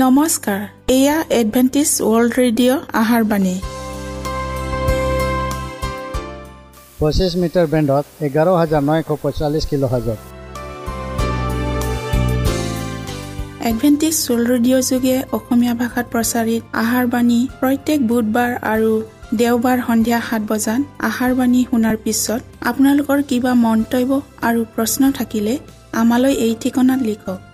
নমস্কাৰ এয়া Adventist world radio আহাৰ বাণী। পঁচিছ মিটাৰ বেণ্ডত এঘাৰ হাজাৰ নশ পঁয়তাল্লিছ কিলো হাজাৰ এডভেণ্টিছ ৱৰ্ল্ড ৰেডিঅ' যোগে অসমীয়া ভাষাত প্ৰচাৰিত আহাৰ বাণী প্ৰত্যেক বুধবাৰ আৰু দেওবাৰ সন্ধিয়া সাত বজাত আহাৰ বাণী শুনাৰ পিছত আপোনালোকৰ কিবা মন্তব্য আৰু প্ৰশ্ন থাকিলে আমালৈ এই ঠিকনাত লিখক।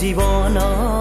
জীৱনৰ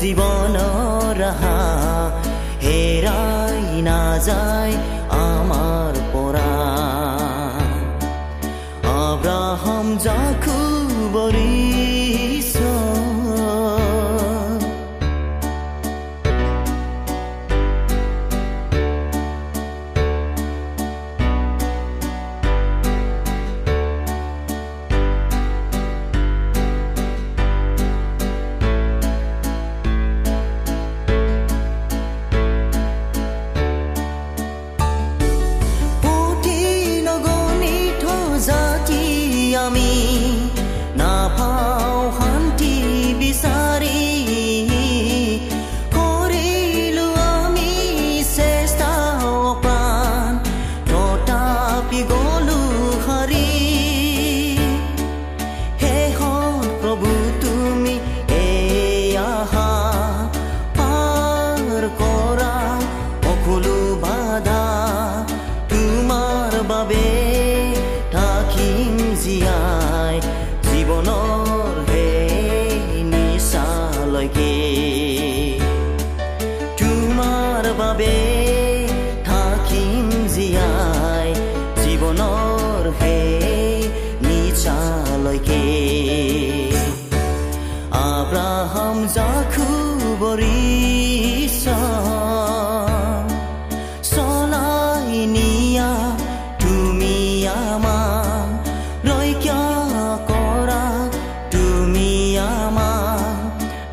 জীৱনৰ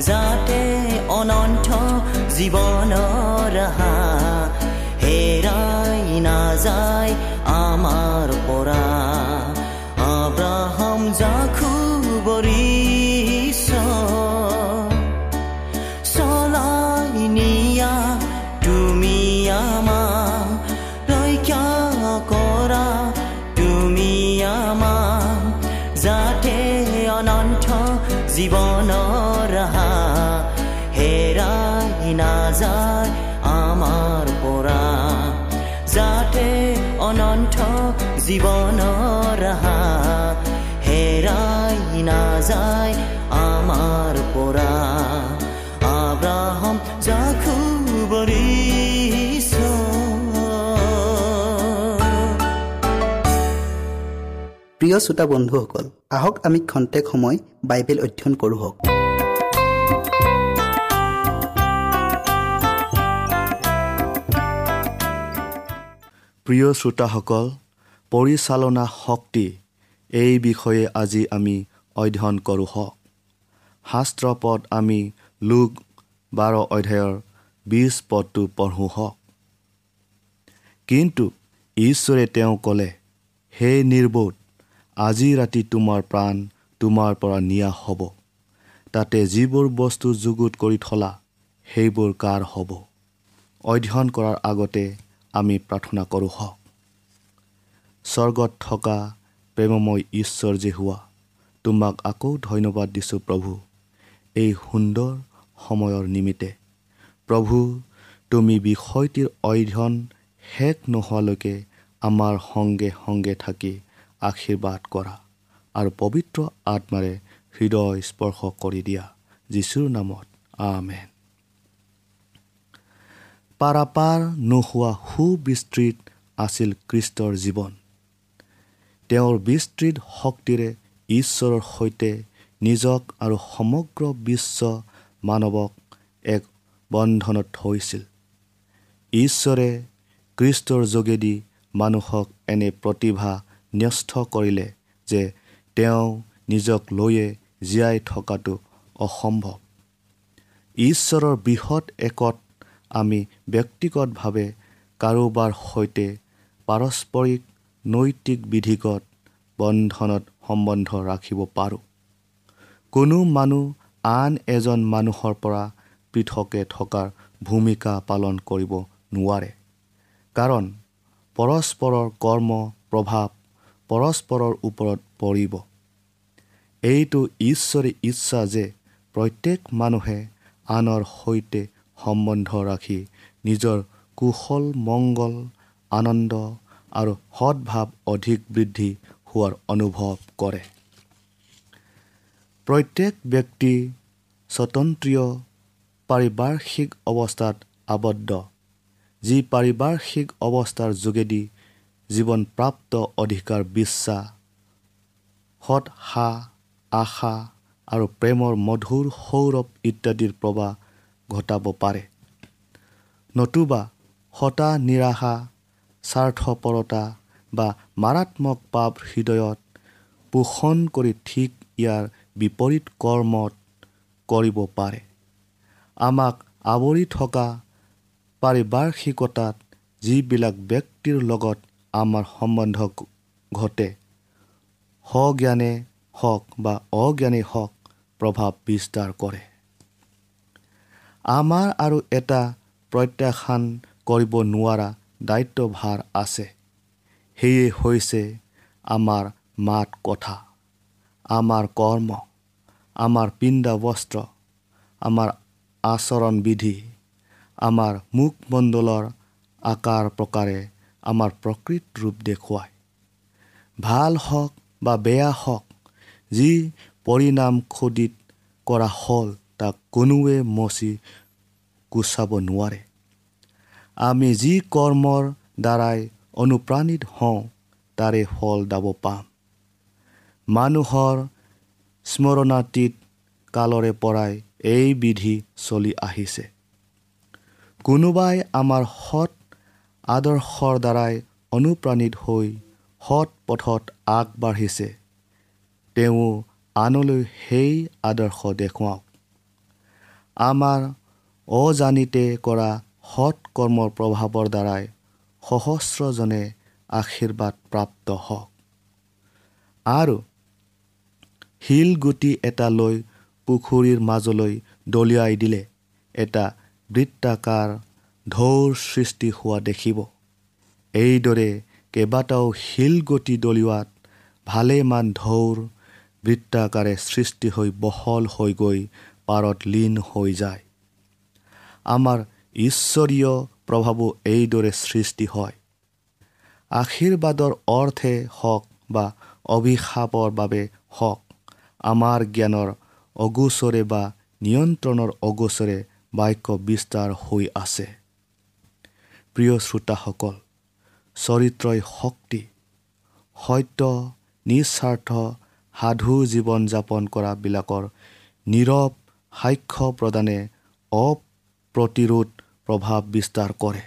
যাতে অনন্ত জীৱনৰ হেৰাই নাযায় জীৱনৰ ৰাহা হেৰাই নাযায় আমাৰ পৰা। আব্ৰাহম জাখু বৰিছ প্ৰিয় শ্ৰোতা বন্ধুসকল আহক আমি খন্তেক সময় বাইবেল অধ্যয়ন কৰোঁ হওক। প্ৰিয় শ্ৰোতাসকল পৰিচালনা শক্তি এই বিষয়ে আজি আমি অধ্যয়ন কৰোঁ হওক। শাস্ত্ৰ পদ আমি লোক বাৰ অধ্যায়ৰ বিছ পদটো পঢ়োঁ হওক। কিন্তু ঈশ্বৰে তেওঁ ক'লে হে নিৰ্বোধ আজি ৰাতি তোমাৰ প্ৰাণ তোমাৰ পৰা নিয়া হ'ব। তাতে যিবোৰ বস্তু যুগুত কৰি থলা সেইবোৰ কাৰ হ'ব? অধ্যয়ন কৰাৰ আগতে আমি প্ৰাৰ্থনা কৰোঁ হওক। স্বৰ্গত থকা প্ৰেমময় ঈশ্বৰ যে হোৱা তোমাক আকৌ ধন্যবাদ দিছোঁ প্ৰভু। এই সুন্দৰ সময়ৰ নিমিত্তে প্ৰভু তুমি বিষয়টিৰ অধ্যয়ন শেষ নোহোৱালৈকে আমাৰ সংগে সংগে থাকি আশীৰ্বাদ কৰা আৰু পবিত্ৰ আত্মাৰে হৃদয় স্পৰ্শ কৰি দিয়া। যীশুৰ নামত আমেন। পাৰাপাৰ নোহোৱা সুবিস্তৃত আছিল খ্ৰীষ্টৰ জীৱন। তেওঁৰ বিস্তৃত শক্তিৰে ঈশ্বৰৰ সৈতে নিজক আৰু সমগ্ৰ বিশ্ব মানৱক এক বন্ধনত থৈছিল। ঈশ্বৰে খ্ৰীষ্টৰ যোগেদি মানুহক এনে প্ৰতিভা ন্যস্ত কৰিলে যে তেওঁ নিজক লৈয়ে জীয়াই থকাটো অসম্ভৱ। ঈশ্বৰৰ বৃহৎ একত আমি ব্যক্তিগতভাৱে কাৰোবাৰ সৈতে পাৰস্পৰিক নৈতিক বিধিগত বন্ধনত সম্বন্ধ ৰাখিব পাৰোঁ। কোনো মানুহ আন এজন মানুহৰ পৰা পৃথকে থকাৰ ভূমিকা পালন কৰিব নোৱাৰে। কাৰণ পৰস্পৰৰ কৰ্ম প্ৰভাৱ পৰস্পৰৰ ওপৰত পৰিব। এইটো ঈশ্বৰে ইচ্ছা যে প্ৰত্যেক মানুহে আনৰ সৈতে সম্বন্ধ ৰাখি নিজৰ কুশল মংগল আনন্দ আৰু সৎভাৱ অধিক বৃদ্ধি হোৱাৰ অনুভৱ কৰে। প্ৰত্যেক ব্যক্তি স্বতন্ত্ৰীয় পাৰিপাৰ্শ্বিক অৱস্থাত আবদ্ধ যি পাৰিপাৰ্শ্বিক অৱস্থাৰ যোগেদি জীৱনপ্ৰাপ্ত অধিকাৰ বিশ্বাস সৎসা আশা আৰু প্ৰেমৰ মধুৰ সৌৰভ ইত্যাদিৰ প্ৰবাহ ঘটাব পাৰে। নতুবা হতা নিৰাশা স্বাৰ্থপৰতা বা মাৰাত্মক পাপ হৃদয়ত পোষণ কৰি ঠিক ইয়াৰ বিপৰীত কৰ্মত কৰিব পাৰে। আমাক আৱৰি থকা পাৰিপাৰ্শ্বিকতাত যিবিলাক ব্যক্তিৰ লগত আমাৰ সম্বন্ধ ঘটে সজ্ঞানে হওক বা অজ্ঞানে হওক প্ৰভাৱ বিস্তাৰ কৰে। আমাৰ আৰু এটা প্ৰত্যাখ্যান কৰিব নোৱাৰা দায়িত্বভাৰ আছে। সেয়ে হৈছে আমাৰ মাত কথা আমাৰ কৰ্ম আমাৰ পিন্ধা বস্ত্ৰ আমাৰ আচৰণ বিধি আমাৰ মুখমণ্ডলৰ আকাৰ প্ৰকাৰে আমাৰ প্ৰকৃত ৰূপ দেখুৱায়। ভাল হওক বা বেয়া হওক যি পৰিণাম খোদিত কৰা হ'ল তাক কোনোৱে মচি গুচাব নোৱাৰে। আমি যি কৰ্মৰ দ্বাৰাই অনুপ্ৰাণিত হওঁ তাৰে ফল দাব পাম। মানুহৰ স্মৰণাতীত কালৰে পৰাই এই বিধি চলি আহিছে। কোনোবাই আমাৰ সৎ আদৰ্শৰ দ্বাৰাই অনুপ্ৰাণিত হৈ সৎ পথত আগবাঢ়িছে তেওঁ আনলৈ সেই আদৰ্শ দেখুৱাওক। আমাৰ অজানিতে কৰা সৎ কৰ্মৰ প্ৰভাৱৰ দ্বাৰাই সহস্ৰজনে আশীৰ্বাদ প্ৰাপ্ত হওক। আৰু শিলগুটি এটা লৈ পুখুৰীৰ মাজলৈ দলিয়াই দিলে এটা বৃত্তাকাৰ ঢৌৰ সৃষ্টি হোৱা দেখিব। এইদৰে কেইবাটাও শিলগুটি দলিওৱাত ভালেমান ঢৌৰ বৃত্তাকাৰে সৃষ্টি হৈ বহল হৈ গৈ পাৰত লীন হৈ যায়। আমাৰ ঈশ্বৰীয় প্ৰভাৱো এইদৰে সৃষ্টি হয়। আশীৰ্বাদৰ অৰ্থে হওক বা অভিশাপৰ বাবে হওক আমাৰ জ্ঞানৰ অগোচৰে বা নিয়ন্ত্ৰণৰ অগোচৰে বাক্য বিস্তাৰ হৈ আছে। প্ৰিয় শ্ৰোতাসকল চৰিত্ৰই শক্তি সত্য নিস্বাৰ্থ সাধু জীৱন যাপন কৰাবিলাকৰ নীৰৱ সাক্ষ্য প্ৰদানে অপ্ৰতিৰোধ প্ৰভাৱ বিস্তাৰ কৰে।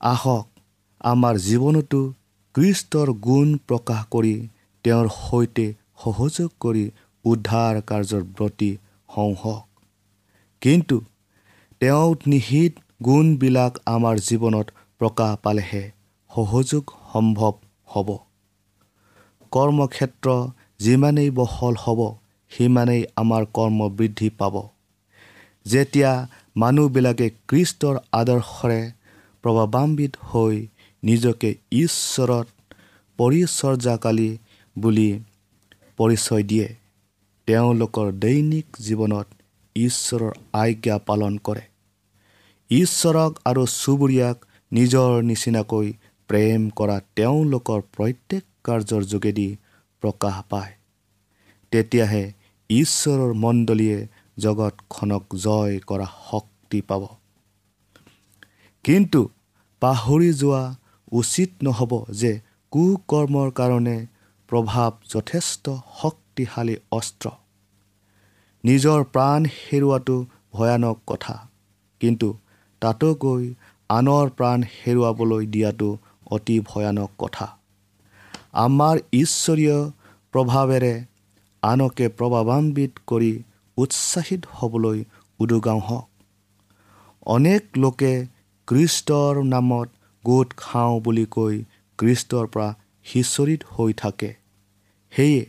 আহক আমাৰ জীৱনতো কৃষ্টৰ গুণ প্ৰকাশ কৰি তেওঁৰ সৈতে সহযোগ কৰি উদ্ধাৰ কাৰ্যৰ ব্ৰতী হওঁ কিন্তু তেওঁ নিহিত গুণবিলাক আমাৰ জীৱনত প্ৰকাশ পালেহে সহযোগ সম্ভৱ হ'ব। কৰ্মক্ষেত্ৰ যিমানেই বহল হ'ব সিমানেই আমাৰ কৰ্ম বৃদ্ধি পাব। যেতিয়া মানুহবিলাকে কৃষ্টৰ আদৰ্শৰে প্ৰভাৱান্বিত হৈ নিজকে ঈশ্বৰত পৰিচৰ্যাকালী বুলি পৰিচয় দিয়ে তেওঁলোকৰ দৈনিক জীৱনত ঈশ্বৰৰ আজ্ঞা পালন কৰে। ঈশ্বৰক আৰু চুবুৰীয়াক নিজৰ নিচিনাকৈ প্ৰেম কৰা তেওঁলোকৰ প্ৰত্যেক কাৰ্যৰ যোগেদি প্ৰকাশ পায়। তেতিয়াহে ঈশ্বৰৰ মণ্ডলীয়ে জগতখনক জয় কৰা শক্তি পাব। কিন্তু পাহৰি যোৱা উচিত নহ'ব যে কুকৰ্মৰ কাৰণে প্ৰভাৱ যথেষ্ট শক্তিশালী অস্ত্ৰ। নিজৰ প্ৰাণ হেৰুৱাটো ভয়ানক কথা কিন্তু তাতোকৈ আনৰ প্ৰাণ হেৰুৱাবলৈ দিয়াটো অতি ভয়ানক কথা। আমাৰ ঈশ্বৰীয় প্ৰভাৱেৰে আনকে প্ৰভাৱান্বিত কৰি উৎসাহিত হ'বলৈ উদগাওঁ হওক। অনেক লোকে কৃষ্টৰ নামত গোট খাওঁ বুলি কৈ কৃষ্টৰ পৰা সিঁচৰিত হৈ থাকে। সেয়ে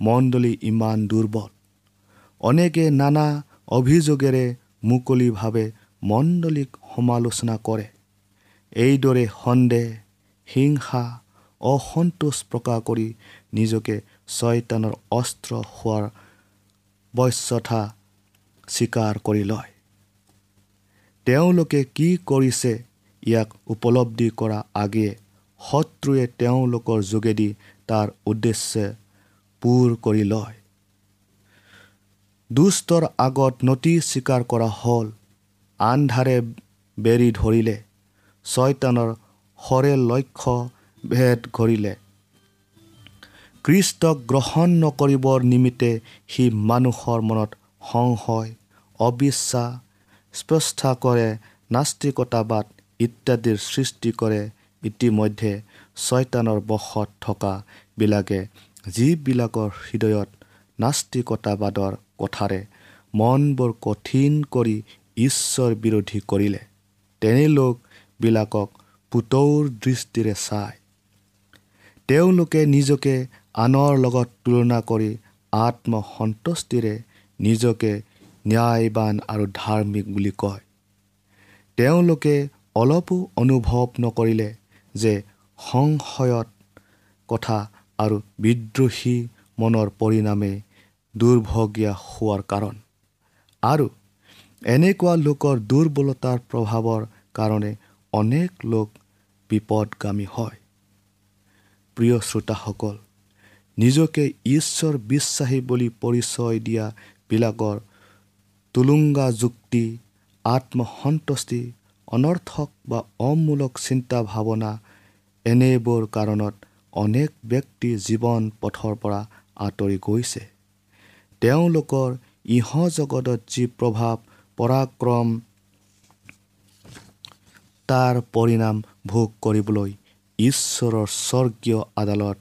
মণ্ডলী ইমান দুৰ্বল। অনেকে নানা অভিযোগেৰে মুকলিভাৱে মণ্ডলীক সমালোচনা কৰে। এইদৰে সন্দেহ হিংসা অসন্তোষ প্ৰকাশ কৰি নিজকে ছয়তানৰ অস্ত্ৰ হোৱাৰ বশ্যথা স্বীকাৰ কৰি লয়। তেওঁলোকে কি কৰিছে ইয়াক উপলব্ধি কৰা আগেয়ে শত্ৰুৱে তেওঁলোকৰ যোগেদি তাৰ উদ্দেশ্যে পূৰ কৰি লয়। দুষ্টৰ আগত নতি স্বীকাৰ কৰা হ'ল আন্ধাৰে বেৰি ধৰিলে ছয়তানৰ সৰে লক্ষ্য ভেদ ধৰিলে কৃষ্টক গ্ৰহণ নকৰিবৰ নিমিত্তে সি মানুহৰ মনত সংশয় অবিশ্বাস স্পষ্ট কৰে নাস্তিকতাবাদ ইত্যাদিৰ সৃষ্টি কৰে। ইতিমধ্যে ছয়তানৰ বশত থকাবিলাকে যিবিলাকৰ হৃদয়ত নাস্তিকতাবাদৰ কথাৰে মনবোৰ কঠিন কৰি ঈশ্বৰ বিৰোধী কৰিলে তেনে লোকবিলাকক পুতৌৰ দৃষ্টিৰে চায়। তেওঁলোকে নিজকে আনৰ লগত তুলনা কৰি আত্মসন্তুষ্টিৰে নিজকে ন্যায়বান আৰু ধাৰ্মিক বুলি কয়। তেওঁলোকে অলপো অনুভৱ নকৰিলে যে সংশয়ত কথা আৰু বিদ্ৰোহী মনৰ পৰিণামে দুৰ্ভগীয়া হোৱাৰ কাৰণ। আৰু এনেকুৱা লোকৰ দুৰ্বলতাৰ প্ৰভাৱৰ কাৰণে অনেক লোক বিপদগামী হয়। প্ৰিয় শ্ৰোতাসকল নিজকে ঈশ্বৰ বিশ্বাসী বুলি পৰিচয় দিয়াবিলাকৰ টুলুংগা যুক্তি আত্মসন্তুষ্টি অনৰ্থক বা অমূলক চিন্তা ভাৱনা এনেবোৰ কাৰণত অনেক ব্যক্তি জীৱন পথৰ পৰা আঁতৰি গৈছে। তেওঁলোকৰ ইহ জগতত যি প্ৰভাৱ পৰাক্ৰম তাৰ পৰিণাম ভোগ কৰিবলৈ ঈশ্বৰৰ স্বৰ্গীয় আদালত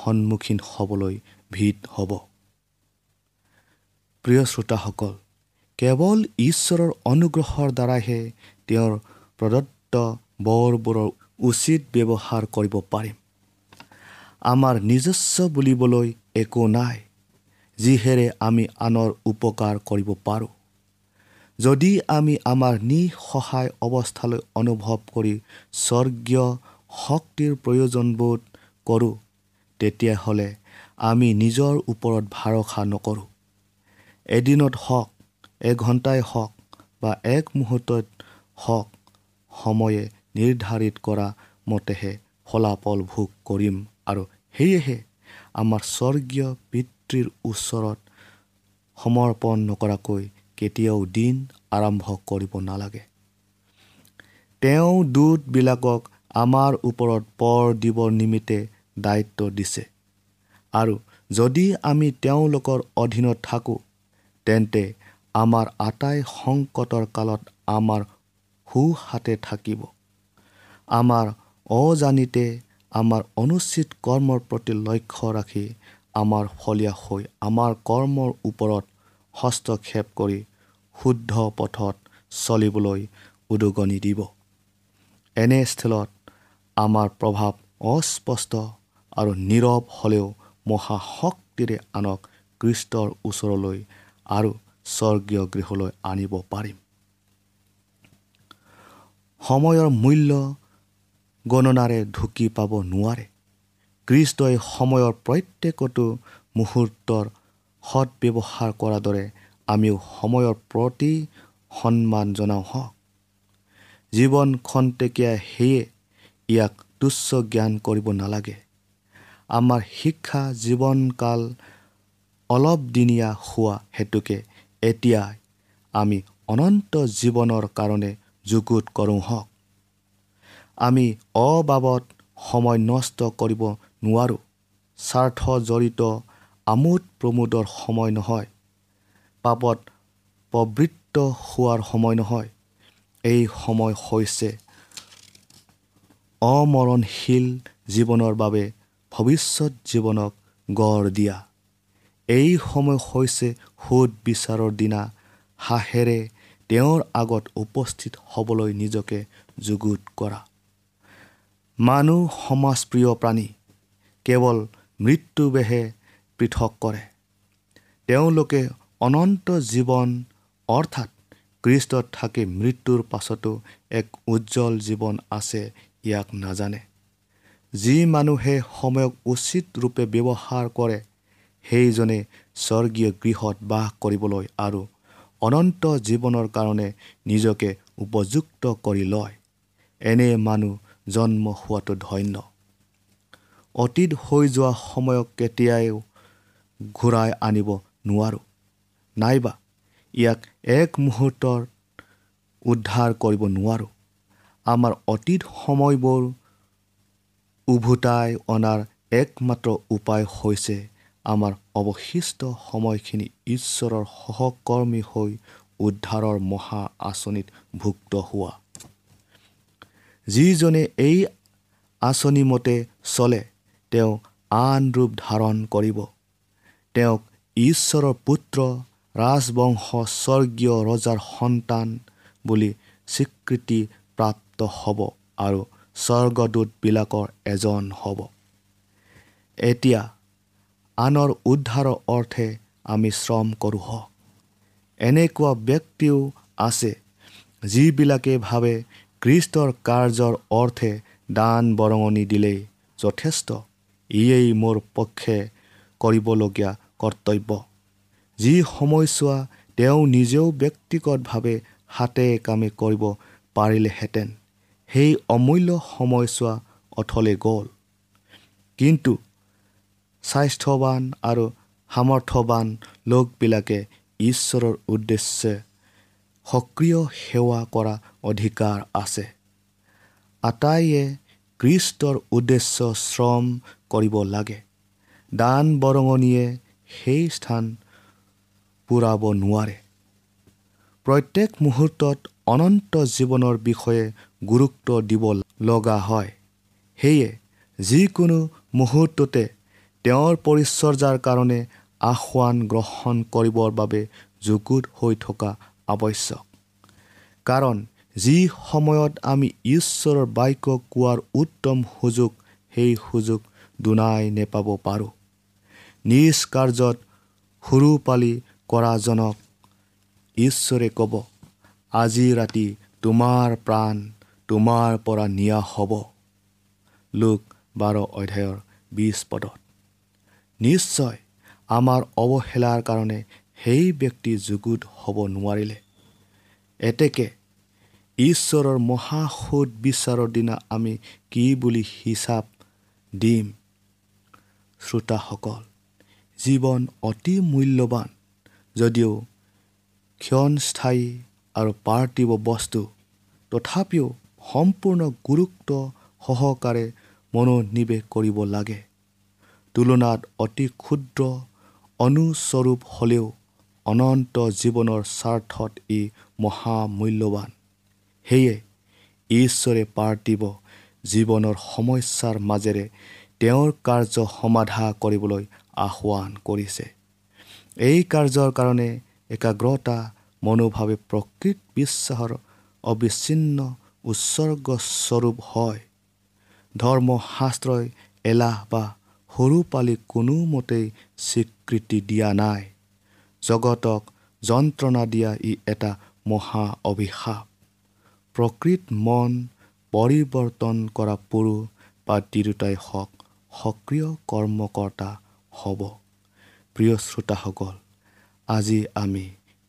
সন্মুখীন হ'বলৈ ভিত হ'ব। প্ৰিয় শ্ৰোতাসকল কেৱল ঈশ্বৰৰ অনুগ্ৰহৰ দ্বাৰাইহে তেওঁৰ প্ৰদত্ত বৰবোৰৰ উচিত ব্যৱহাৰ কৰিব পাৰিম। আমাৰ নিজস্ব বুলিবলৈ একো নাই যিহেৰে আমি আনৰ উপকাৰ কৰিব পাৰোঁ। যদি আমি আমাৰ নিসহায় অৱস্থালৈ অনুভৱ কৰি স্বৰ্গীয় শক্তিৰ প্ৰয়োজনবোধ কৰোঁ তেতিয়াহ'লে আমি নিজৰ ওপৰত ভৰসা নকৰোঁ। এদিনত হওক এঘণ্টাই হওক বা এক মুহূৰ্তত হওক সময়ে নিৰ্ধাৰিত কৰা মতেহে ফলাফল ভোগ কৰিম আৰু সেয়েহে আমাৰ স্বৰ্গীয় পিতৃৰ ওচৰত সমৰ্পণ নকৰাকৈ কেতিয়াও দিন আৰম্ভ কৰিব নালাগে। তেওঁ দূতবিলাকক আমাৰ ওপৰত পৰ দিবৰ নিমিত্তে দায়িত্ব দিছে। আৰু যদি আমি তেওঁলোকৰ অধীনত থাকোঁ তেন্তে আমাৰ আটাই সংকটৰ কালত আমাৰ সোঁহাতে থাকিব। আমাৰ অজানিতে আমাৰ অনুচিত কৰ্মৰ প্ৰতি লক্ষ্য ৰাখি আমাৰ ফলীয়া হৈ আমাৰ কৰ্মৰ ওপৰত হস্তক্ষেপ কৰি শুদ্ধ পথত চলিবলৈ উদগনি দিব। এনে স্থলত আমাৰ প্ৰভাৱ অস্পষ্ট আৰু নীৰৱ হ'লেও মহাশক্তিৰে আনক কৃষ্টৰ ওচৰলৈ আৰু স্বৰ্গীয় গৃহলৈ আনিব পাৰিম। সময়ৰ মূল্য গণনাৰে ঢুকি পাব নোৱাৰে। কৃষ্টই সময়ৰ প্ৰত্যেকটো মুহূৰ্তৰ সৎ কৰাৰ দৰে আমিও সময়ৰ প্ৰতি সন্মান জনাওঁ হওক। জীৱন খন্তেকীয়া সেয়ে ইয়াক তুচ্ছ জ্ঞান কৰিব নালাগে। আমাৰ শিক্ষা জীৱনকাল অলপ দিনীয়া হোৱা হেতুকে এতিয়াই আমি অনন্ত জীৱনৰ কাৰণে যুগুত কৰোঁ হওক। আমি অবাবত সময় নষ্ট কৰিব নোৱাৰোঁ। স্বাৰ্থ জড়িত আমোদ প্ৰমোদৰ সময় নহয়। পাপত প্ৰবৃত্ত হোৱাৰ সময় নহয়। এই সময় হৈছে অমৰণশীল জীৱনৰ বাবে ভৱিষ্যত জীৱনক গঢ় দিয়া। এই সময় হৈছে সুদ বিচাৰৰ দিনা। হাঁহেৰে তেওঁৰ আগত উপস্থিত হ'বলৈ নিজকে যুগুত কৰা। মানুহ সমাজপ্ৰিয় প্ৰাণী। কেৱল মৃত্যুবেহে পৃথক কৰে। তেওঁলোকে অনন্ত জীৱন অৰ্থাৎ কৃষ্টত থাকি মৃত্যুৰ পাছতো এক উজ্জ্বল জীৱন আছে ইয়াক নাজানে। যি মানুহে সময়ক উচিত ৰূপে ব্যৱহাৰ কৰে সেইজনে স্বৰ্গীয় গৃহত বাস কৰিবলৈ আৰু অনন্ত জীৱনৰ কাৰণে নিজকে উপযুক্ত কৰি লয়। এনে মানুহ জন্ম হোৱাটো ধন্য। অতীত হৈ যোৱা সময়ক কেতিয়াও ঘূৰাই আনিব নোৱাৰোঁ। নাইবা ইয়াক এক মুহূৰ্তৰ উদ্ধাৰ কৰিব নোৱাৰোঁ। আমাৰ অতীত সময়বোৰ উভতাই অনাৰ একমাত্ৰ উপায় হৈছে আমাৰ অৱশিষ্ট সময়খিনি ঈশ্বৰৰ সহকৰ্মী হৈ উদ্ধাৰৰ মহা আঁচনিত ভুক্ত হোৱা। যিজনে এই আঁচনিমতে চলে তেওঁ আন ৰূপ ধাৰণ কৰিব। তেওঁক ঈশ্বৰৰ পুত্ৰ ৰাজবংশ স্বৰ্গীয় ৰজাৰ সন্তান বুলি স্বীকৃতি প্ৰাপ্ত হ'ব আৰু স্বৰ্গদূতবিলাকৰ এজন হ'ব। এতিয়া আনৰ উদ্ধাৰৰ অৰ্থে আমি শ্ৰম কৰোঁ হওক এনেকুৱা ব্যক্তিও আছে যিবিলাকে ভাবে কৃষ্টৰ কাৰ্যৰ অৰ্থে দান বৰঙণি দিলেই যথেষ্ট। ইয়েই মোৰ পক্ষে কৰিবলগীয়া কৰ্তব্য। যি সময়ছোৱা তেওঁ নিজেও ব্যক্তিগতভাৱে হাতে কামে কৰিব পাৰিলেহেঁতেন। সেই অমূল্য সময়ছোৱা অথলে গ'ল। কিন্তু স্বাস্থ্যৱান আৰু সামৰ্থ্যৱান লোকবিলাকে ঈশ্বৰৰ উদ্দেশ্যে সক্ৰিয় সেৱা কৰা অধিকাৰ আছে। আটাইয়ে কৃষ্টৰ উদ্দেশ্য শ্ৰম কৰিব লাগে। দান বৰঙণিয়ে সেই স্থান পূৰাব নোৱাৰে। প্ৰত্যেক মুহূৰ্তত অনন্ত জীৱনৰ বিষয়ে গুৰুত্ব দিব লগা হয়। সেয়ে যিকোনো মুহূৰ্ততে তেওঁৰ পৰিচৰ্যাৰ কাৰণে আসোৱান গ্ৰহণ কৰিবৰ বাবে যুগুত হৈ থকা আৱশ্যক। কাৰণ যি সময়ত আমি ঈশ্বৰৰ বাক্য কোৱাৰ উত্তম সুযোগ সেই সুযোগ দুনাই নেপাব পাৰোঁ। নিজ কাৰ্যত সৰু পালি কৰাজনক ঈশ্বৰে ক'ব আজি ৰাতি তোমাৰ প্ৰাণ তোমাৰ পৰা নিয়া হ'ব। লোক বাৰ অধ্যায়ৰ বিছ পদত। নিশ্চয় আমাৰ অৱহেলাৰ কাৰণে সেই ব্যক্তি যুগুত হ'ব নোৱাৰিলে। এতেকে ঈশ্বৰৰ মহাসুদ বিচাৰৰ দিনা আমি কি বুলি হিচাপ দিম? শ্ৰোতাসকল জীৱন অতি মূল্যৱান যদিও ক্ষণস্থায়ী আৰু পাৰ্থিৱ বস্তু। তথাপিও সম্পূৰ্ণ গুৰুত্ব সহকাৰে মনোনিৱেশ কৰিব লাগে। তুলনাত অতি ক্ষুদ্ৰ অনুস্বৰূপ হ'লেও অনন্ত জীৱনৰ স্বাৰ্থত ই মহামূল্যৱান। সেয়ে ঈশ্বৰে পাৰ্থিৱ জীৱনৰ সমস্যাৰ মাজেৰে তেওঁৰ কাৰ্য সমাধা কৰিবলৈ আহ্বান কৰিছে। এই কাৰ্যৰ কাৰণে একাগ্ৰতা মনোভাৱে প্ৰকৃত বিশ্বাসৰ অবিচ্ছিন্ন উৎসৰ্গস্বৰূপ হয়। ধৰ্মশাস্ত্ৰই এলাহ বা সৰু পালি কোনোমতেই স্বীকৃতি দিয়া নাই। জগতক যন্ত্ৰণা দিয়া ই এটা মহা অভিশাপ। প্ৰকৃত মন পৰিৱৰ্তন কৰা পুৰুষ বা তিৰোতাই হওক সক্ৰিয় কৰ্মকৰ্তা হ'ব। প্ৰিয় শ্ৰোতাসকল আজি আমি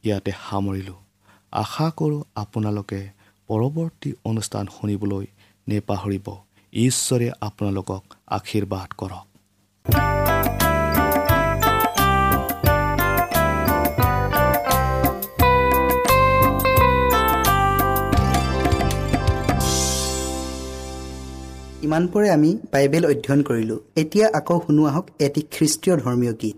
ইয়াতে সামৰিলোঁ। আশা কৰোঁ আপোনালোকে পৰৱৰ্তী অনুষ্ঠান শুনিবলৈ নেপাহৰিব। ঈশ্বৰে আপোনালোকক আশীৰ্বাদ কৰক। ইমানপৰে আমি বাইবেল অধ্যয়ন কৰিলোঁ। এতিয়া আকৌ শুনো আহক এটি খ্ৰীষ্টীয় ধৰ্মীয় গীত।